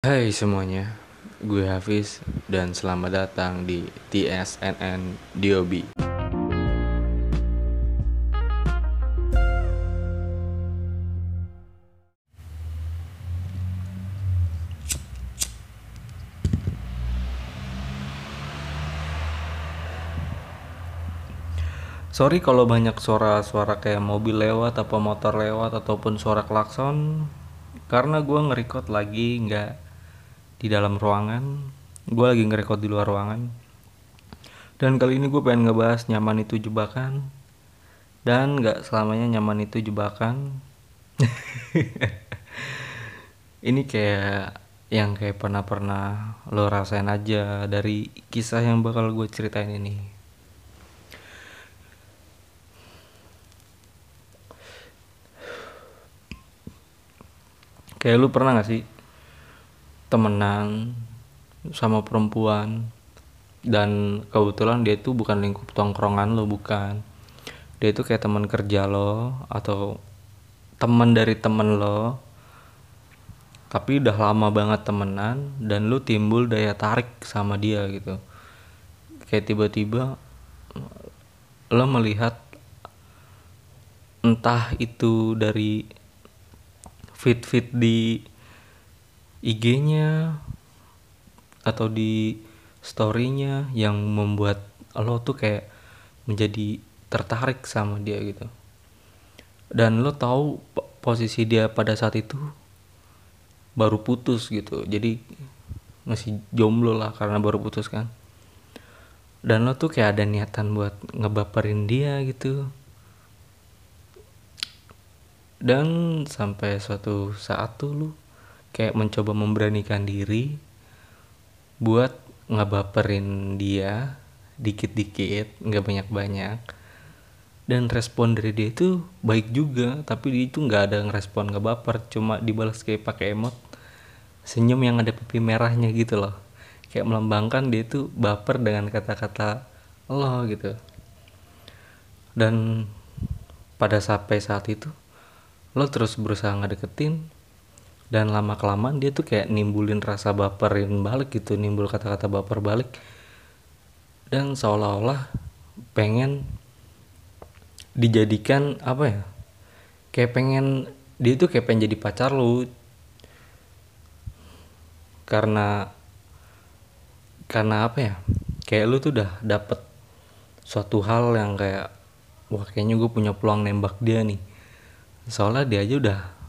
Hai semuanya, gue Hafiz dan selamat datang di TSNN Diobi. Sorry kalau banyak suara-suara kayak mobil lewat atau motor lewat ataupun suara klakson karena gue ngerekord lagi nggak di dalam ruangan. Gue lagi ngerekord di luar ruangan. Dan kali ini gue pengen ngebahas nyaman itu jebakan. Dan nggak selamanya nyaman itu jebakan. Ini kayak yang kayak pernah-pernah lo rasain aja dari kisah yang bakal gue ceritain ini. Kayak lu pernah gak sih temenan sama perempuan. Dan kebetulan dia itu bukan lingkup tongkrongan lo bukan. Dia itu kayak teman kerja lo atau teman dari temen lo. Tapi udah lama banget temenan dan lu timbul daya tarik sama dia gitu. Kayak tiba-tiba lo melihat entah itu dari fit-fit di IG-nya atau di story-nya yang membuat lo tuh kayak menjadi tertarik sama dia gitu. Dan lo tahu posisi dia pada saat itu baru putus gitu. Jadi masih jomblo lah karena baru putus kan. Dan lo tuh kayak ada niatan buat ngebaperin dia gitu dan sampai suatu saat tuh lu kayak mencoba memberanikan diri buat ngebaperin dia dikit-dikit nggak banyak-banyak. Dan respon dari dia itu baik juga tapi dia itu nggak ada ngerespon nggak baper cuma dibalas kayak pakai emot senyum yang ada pipi merahnya gitu loh. Kayak melambangkan dia itu baper dengan kata-kata lo gitu. Dan pada sampai saat itu lo terus berusaha ngedeketin dan lama kelamaan dia tuh kayak nimbulin rasa baperin balik gitu nimbul kata-kata baper balik. Dan seolah-olah pengen dijadikan apa ya kayak pengen dia tuh kayak pengen jadi pacar lu. Karena karena apa ya kayak lu tuh udah dapet suatu hal yang kayak wah kayaknya gue punya peluang nembak dia nih. Soalnya dia aja udah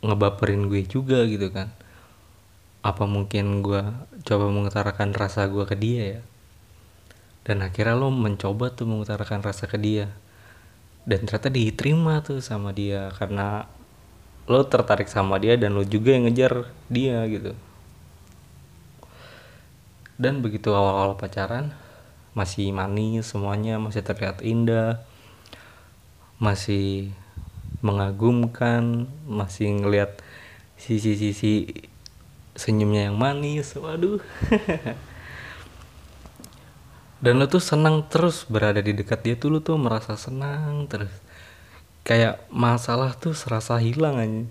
ngebaperin gue juga gitu kan. Apa mungkin gue coba mengutarakan rasa gue ke dia ya? Dan akhirnya lo mencoba tuh mengutarakan rasa ke dia. Dan ternyata diterima tuh sama dia karena lo tertarik sama dia dan lo juga yang ngejar dia gitu. Dan begitu awal-awal pacaran masih manis semuanya masih terlihat indah masih mengagumkan masih ngelihat sisi-sisi senyumnya yang manis waduh. Dan lo tuh senang terus berada di dekat dia tuh lo tuh merasa senang terus. Kayak masalah tuh serasa hilang aja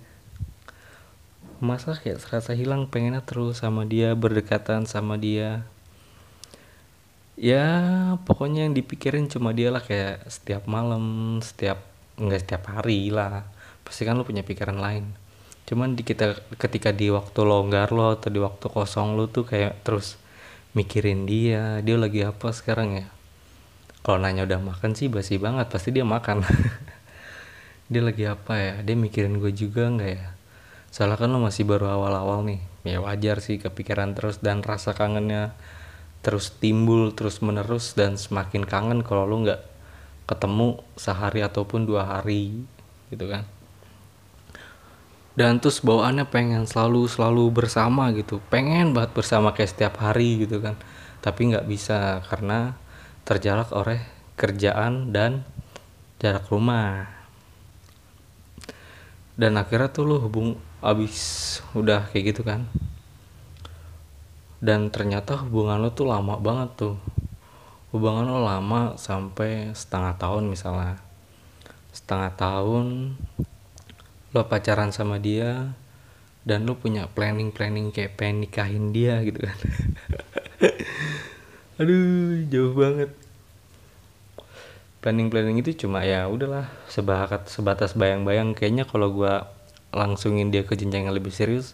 masa kayak serasa hilang pengennya terus sama dia berdekatan sama dia. Ya pokoknya yang dipikirin cuma dia lah kayak setiap malam setiap nggak setiap hari lah. Pasti kan lo punya pikiran lain. Cuman di kita ketika di waktu longgar lo atau di waktu kosong lo tuh kayak terus mikirin dia dia lagi apa sekarang ya? Kalau nanya udah makan sih basi banget pasti dia makan. Dia lagi apa ya? Dia mikirin gue juga nggak ya? Soalnya kan lo masih baru awal-awal nih. Ya wajar sih kepikiran terus dan rasa kangennya terus timbul terus menerus dan semakin kangen kalau lo nggak ketemu sehari ataupun dua hari gitu kan. Dan terus bawaannya pengen selalu selalu bersama gitu. Pengen banget bersama kayak setiap hari gitu kan. Tapi nggak bisa karena terjalak oleh kerjaan dan jarak rumah. Dan akhirnya tuh lo hubung abis udah kayak gitu kan. Dan ternyata hubungan lo tuh lama banget tuh hubungan lo lama sampai setengah tahun misalnya. Setengah tahun lo pacaran sama dia dan lu punya planning planning kayak pengen nikahin dia gitu kan. Aduh jauh banget. Planning planning itu cuma ya udahlah sebakat sebatas bayang-bayang. Kayaknya kalau gua langsungin dia ke jenjang yang lebih serius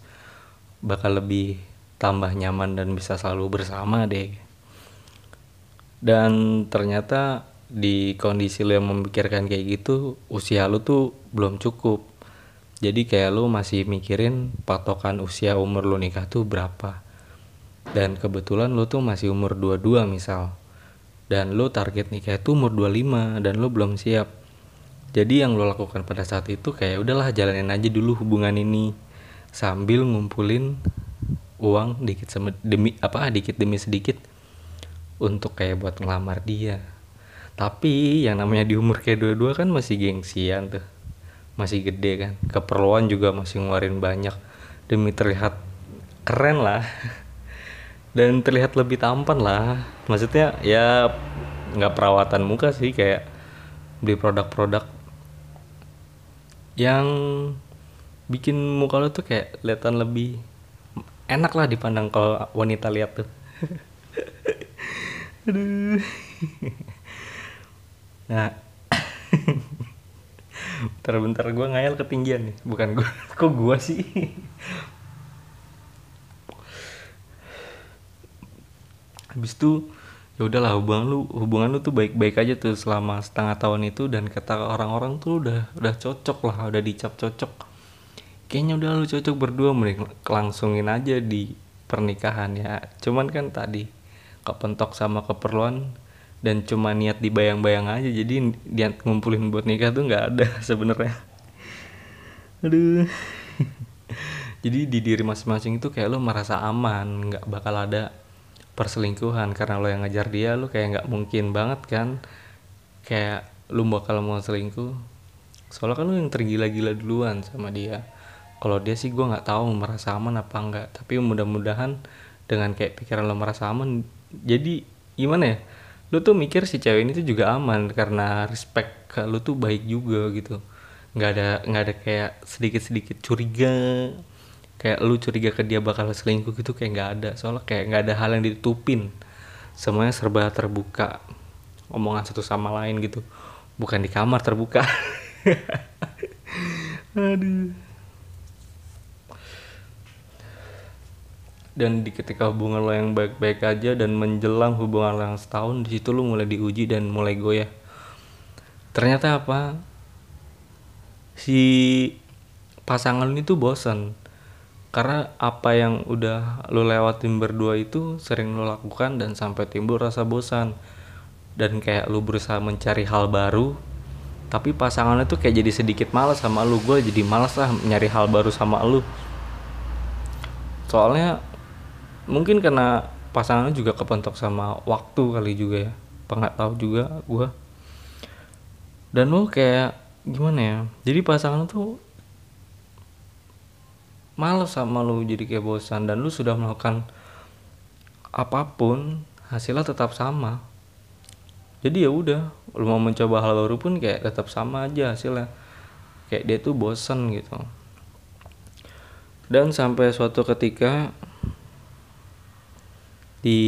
bakal lebih tambah nyaman dan bisa selalu bersama deh dan ternyata di kondisi lu yang memikirkan kayak gitu usia lu tuh belum cukup. Jadi kayak lu masih mikirin patokan usia umur lu nikah tuh berapa. Dan kebetulan lu tuh masih umur 22 misal. Dan lu target nikah itu umur 25 dan lu belum siap. Jadi yang lo lakukan pada saat itu kayak udahlah jalanin aja dulu hubungan ini. Sambil ngumpulin uang dikit demi apa dikit demi sedikit untuk kayak buat ngelamar dia. Tapi yang namanya di umur kayak dua-dua kan masih gengsian tuh. Masih gede kan. Keperluan juga masih ngeluarin banyak. Demi terlihat keren lah. Dan terlihat lebih tampan lah. Maksudnya ya nggak perawatan muka sih kayak beli produk-produk yang bikin muka lo tuh kayak kelihatan lebih enak lah dipandang kalau wanita lihat tuh aduh. Nah. Bentar-bentar gue ngayal ketinggian nih. Bukan gue kok gue sih? Habis itu ya udahlah hubungan lu hubungan lu tuh baik-baik aja tuh selama setengah tahun itu dan kata orang-orang tuh udah udah cocok lah udah dicap cocok. Kayaknya udah lu cocok berdua mending kelangsungin aja di pernikahan ya. Cuman kan tadi kepentok sama keperluan dan cuma niat dibayang-bayang aja. Jadi niat ngumpulin buat nikah tuh nggak ada sebenarnya. Aduh. Jadi di diri masing-masing itu kayak lo merasa aman nggak bakal ada perselingkuhan. Karena lo yang ngajar dia lo kayak nggak mungkin banget kan. Kayak lo bakal mau selingkuh. Soalnya kan lo yang tergila-gila duluan sama dia. Kalau dia sih gue nggak tahu merasa aman apa enggak tapi mudah-mudahan dengan kayak pikiran lo merasa aman jadi gimana ya? Lu tuh mikir si cewek ini tuh juga aman karena respect ke lu tuh baik juga gitu. Nggak ada nggak ada kayak sedikit sedikit curiga. Kayak lu curiga ke dia bakal selingkuh gitu kayak nggak ada. Soalnya kayak nggak ada hal yang ditutupin. Semuanya serba terbuka. Omongan satu sama lain gitu. Bukan di kamar terbuka. Aduh dan di ketika hubungan lo yang baik-baik aja dan menjelang hubungan lo yang setahun di situ lo mulai diuji dan mulai goyah. Ternyata apa? Si pasangan ini tuh bosan karena apa yang udah lo lewatin berdua itu sering lo lakukan dan sampai timbul rasa bosan. Dan kayak lo berusaha mencari hal baru tapi pasangannya tuh kayak jadi sedikit malas sama lu gue jadi malas lah nyari hal baru sama lu soalnya mungkin karena pasangannya juga kepentok sama waktu kali juga ya. Nggak tahu juga gue dan lo kayak gimana ya? Jadi pasangan tuh males sama lu jadi kayak bosan. Dan lu sudah melakukan apa pun hasilnya tetap sama. Jadi ya udah lu mau mencoba hal baru pun kayak tetap sama aja hasilnya. Kayak dia tuh bosan gitu. Dan sampai suatu ketika di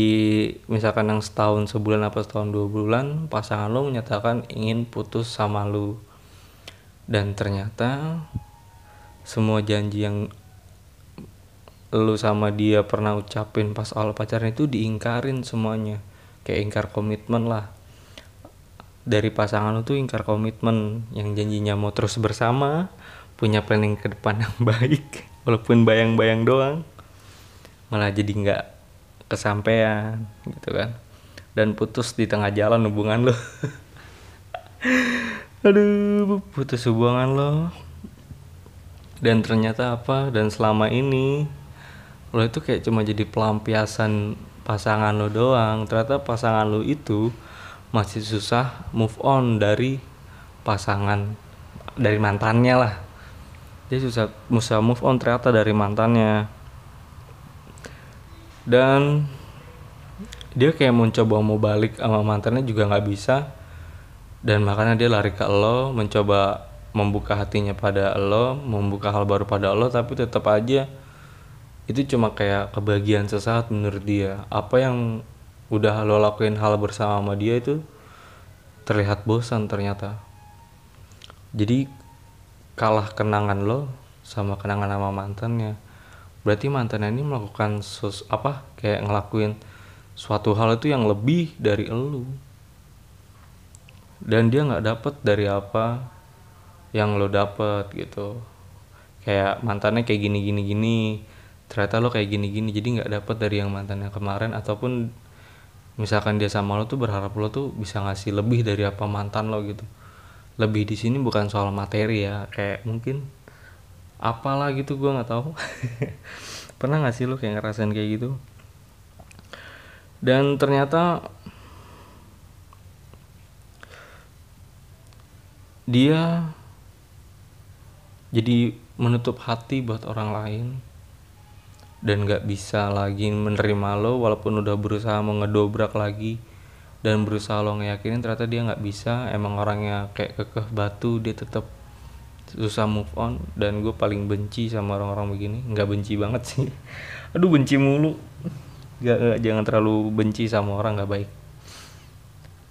misalkan yang setahun sebulan apa setahun dua bulan pasangan lo menyatakan ingin putus sama lo. Dan ternyata semua janji yang lu sama dia pernah ucapin pas awal pacaran itu diingkarin semuanya. Kayak ingkar komitmen lah. Dari pasangan lu tuh ingkar komitmen yang janjinya mau terus bersama punya planning ke depan yang baik walaupun bayang-bayang doang malah jadi nggak kesampaian gitu kan. Dan putus di tengah jalan hubungan lo. Aduh putus hubungan lo. Dan ternyata apa? Dan selama ini lo itu kayak cuma jadi pelampiasan pasangan lo doang. Ternyata pasangan lo itu masih susah move on dari pasangan dari mantannya lah. Dia susah susah move on ternyata dari mantannya dan dia kayak mau coba mau balik sama mantannya juga nggak bisa. Dan makanya dia lari ke lo mencoba membuka hatinya pada lo membuka hal baru pada lo tapi tetap aja itu cuma kayak kebahagiaan sesaat menurut dia. Apa yang udah lo lakuin hal bersama sama dia itu terlihat bosan ternyata. Jadi kalah kenangan lo sama kenangan sama mantannya berarti mantan ini melakukan sus apa kayak ngelakuin suatu hal itu yang lebih dari lo dan dia nggak dapet dari apa yang lo dapet gitu. Kayak mantannya kayak gini gini gini. Ternyata lo kayak gini gini jadi nggak dapet dari yang mantannya kemarin. Ataupun misalkan dia sama lo tuh berharap lo tuh bisa ngasih lebih dari apa mantan lo gitu. Lebih di sini bukan soal materi ya kayak mungkin apalah gitu gue nggak tahu. Pernah nggak sih lo kayak ngerasain kayak gitu? Dan ternyata dia jadi menutup hati buat orang lain dan gak bisa lagi menerima lo walaupun udah berusaha mau ngedobrak lagi dan berusaha lo ngeyakinin ternyata dia nggak bisa. Emang orangnya kayak kekeh batu dia tetap susah move on dan gue paling benci sama orang-orang begini. Nggak benci banget sih. Aduh benci mulu. Gak, gak jangan terlalu benci sama orang nggak baik.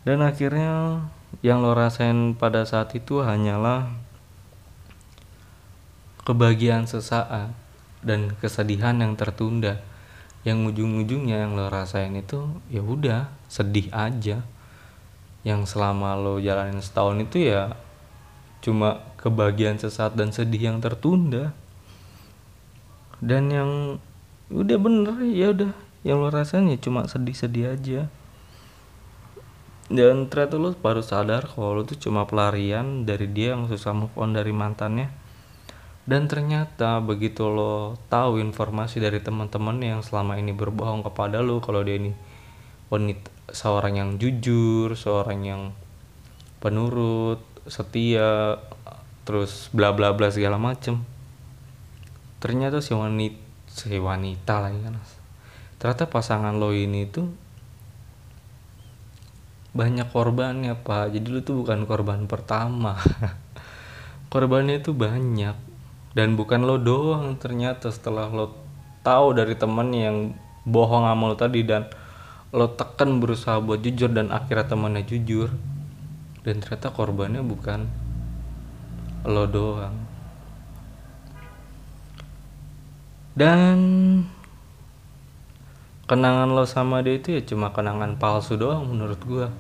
Dan akhirnya yang lo rasain pada saat itu hanyalah kebahagiaan sesaat dan kesedihan yang tertunda. Yang ujung-ujungnya yang lo rasain itu ya udah sedih aja. Yang selama lo jalanin setahun itu ya cuma kebahagiaan sesaat dan sedih yang tertunda. Dan yang udah bener ya udah. Yang lo rasain ya cuma sedih-sedih aja. Dan ternyata lo baru sadar kalau lo tuh cuma pelarian dari dia yang susah move on dari mantannya. Dan ternyata begitu lo tahu informasi dari teman-teman yang selama ini berbohong kepada lo kalau dia ini wanita seorang yang jujur seorang yang penurut setia terus bla bla bla segala macem. Ternyata si wanita si wanita lagi kan ternyata pasangan lo ini tuh banyak korbannya pak. Jadi lo tuh bukan korban pertama. Korbannya itu banyak. Dan bukan lo doang ternyata setelah lo tahu dari temen yang bohong sama lo tadi dan lo tekan berusaha buat jujur dan akhirnya temannya jujur dan ternyata korbannya bukan lo doang. Dan kenangan lo sama dia itu ya cuma kenangan palsu doang menurut gua.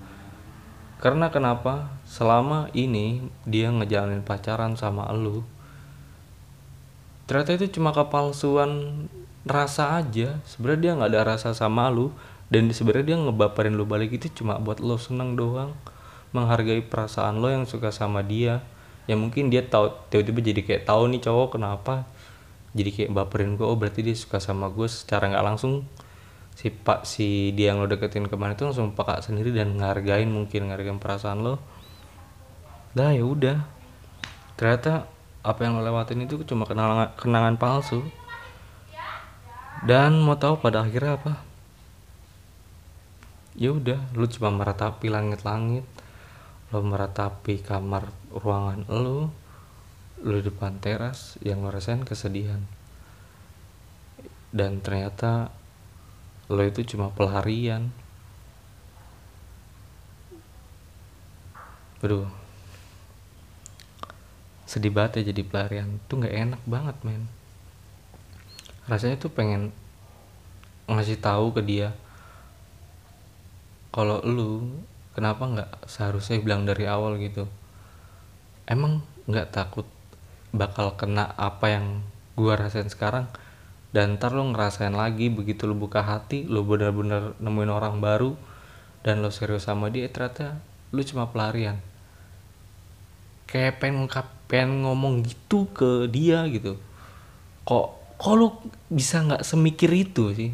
Karena kenapa? Selama ini dia ngejalanin pacaran sama lo ternyata itu cuma kepalsuan rasa aja. Sebenarnya dia nggak ada rasa sama lu dan sebenarnya dia ngebaperin lu balik itu cuma buat lo seneng doang menghargai perasaan lo yang suka sama dia. Ya mungkin dia tahu tiba-tiba jadi kayak tahu nih cowok kenapa? Jadi kayak baperin gue oh berarti dia suka sama gue secara nggak langsung. Si pak si dia yang lo deketin ke mana itu langsung peka sendiri dan ngargain mungkin ngargain perasaan lo. Dah ya udah. Ternyata apa yang lo lewatin itu cuma kenangan, kenangan palsu. Dan mau tahu pada akhirnya apa? Ya udah lu cuma meratapi langit-langit lo meratapi kamar ruangan lo lu depan teras yang ngerasain kesedihan. Dan ternyata lo itu cuma pelarian. Aduh. Sedih banget ya jadi pelarian. Tuh nggak enak banget men. Rasanya tuh pengen ngasih tahu ke dia kalau lu kenapa nggak seharusnya bilang dari awal gitu? Emang nggak takut bakal kena apa yang gua rasain sekarang? Dan ntar lo ngerasain lagi begitu lo buka hati lo bener-bener nemuin orang baru dan lo serius sama dia ternyata lu cuma pelarian. Kayak pengen pengen ngomong gitu ke dia gitu. Kok kok lu bisa nggak semikir itu sih?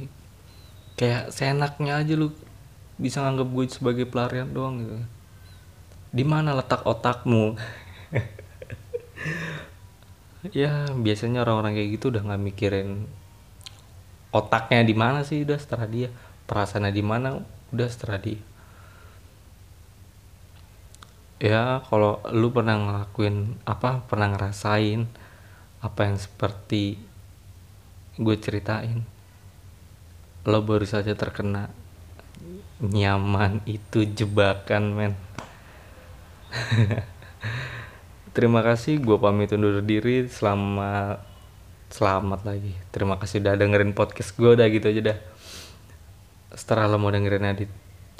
Kayak seenaknya aja lu bisa nganggap gue sebagai pelarian doang gitu. Di mana letak otakmu? Ya biasanya orang-orang kayak gitu udah nggak mikirin otaknya di mana sih udah setelah dia. Perasaannya di mana udah setelah dia. Ya kalau lu pernah ngelakuin apa pernah ngerasain apa yang seperti gue ceritain lo baru saja terkena nyaman itu jebakan men. Terima kasih gue pamit undur diri. Selamat selamat lagi. Terima kasih udah dengerin podcast gue udah gitu aja dah. Setelah lo mau dengerin edit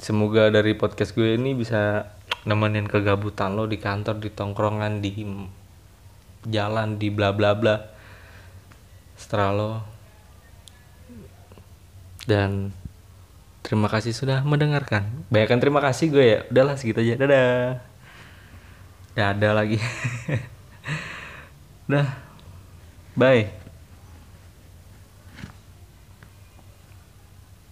semoga dari podcast gue ini bisa nemenin kegabutan lo di kantor di tongkrongan di jalan di bla bla bla. Setelah lo. Dan terima kasih sudah mendengarkan. Bayangkan terima kasih gue ya. Udahlah segitu aja. Dadah. Dadah lagi. Dah. Bye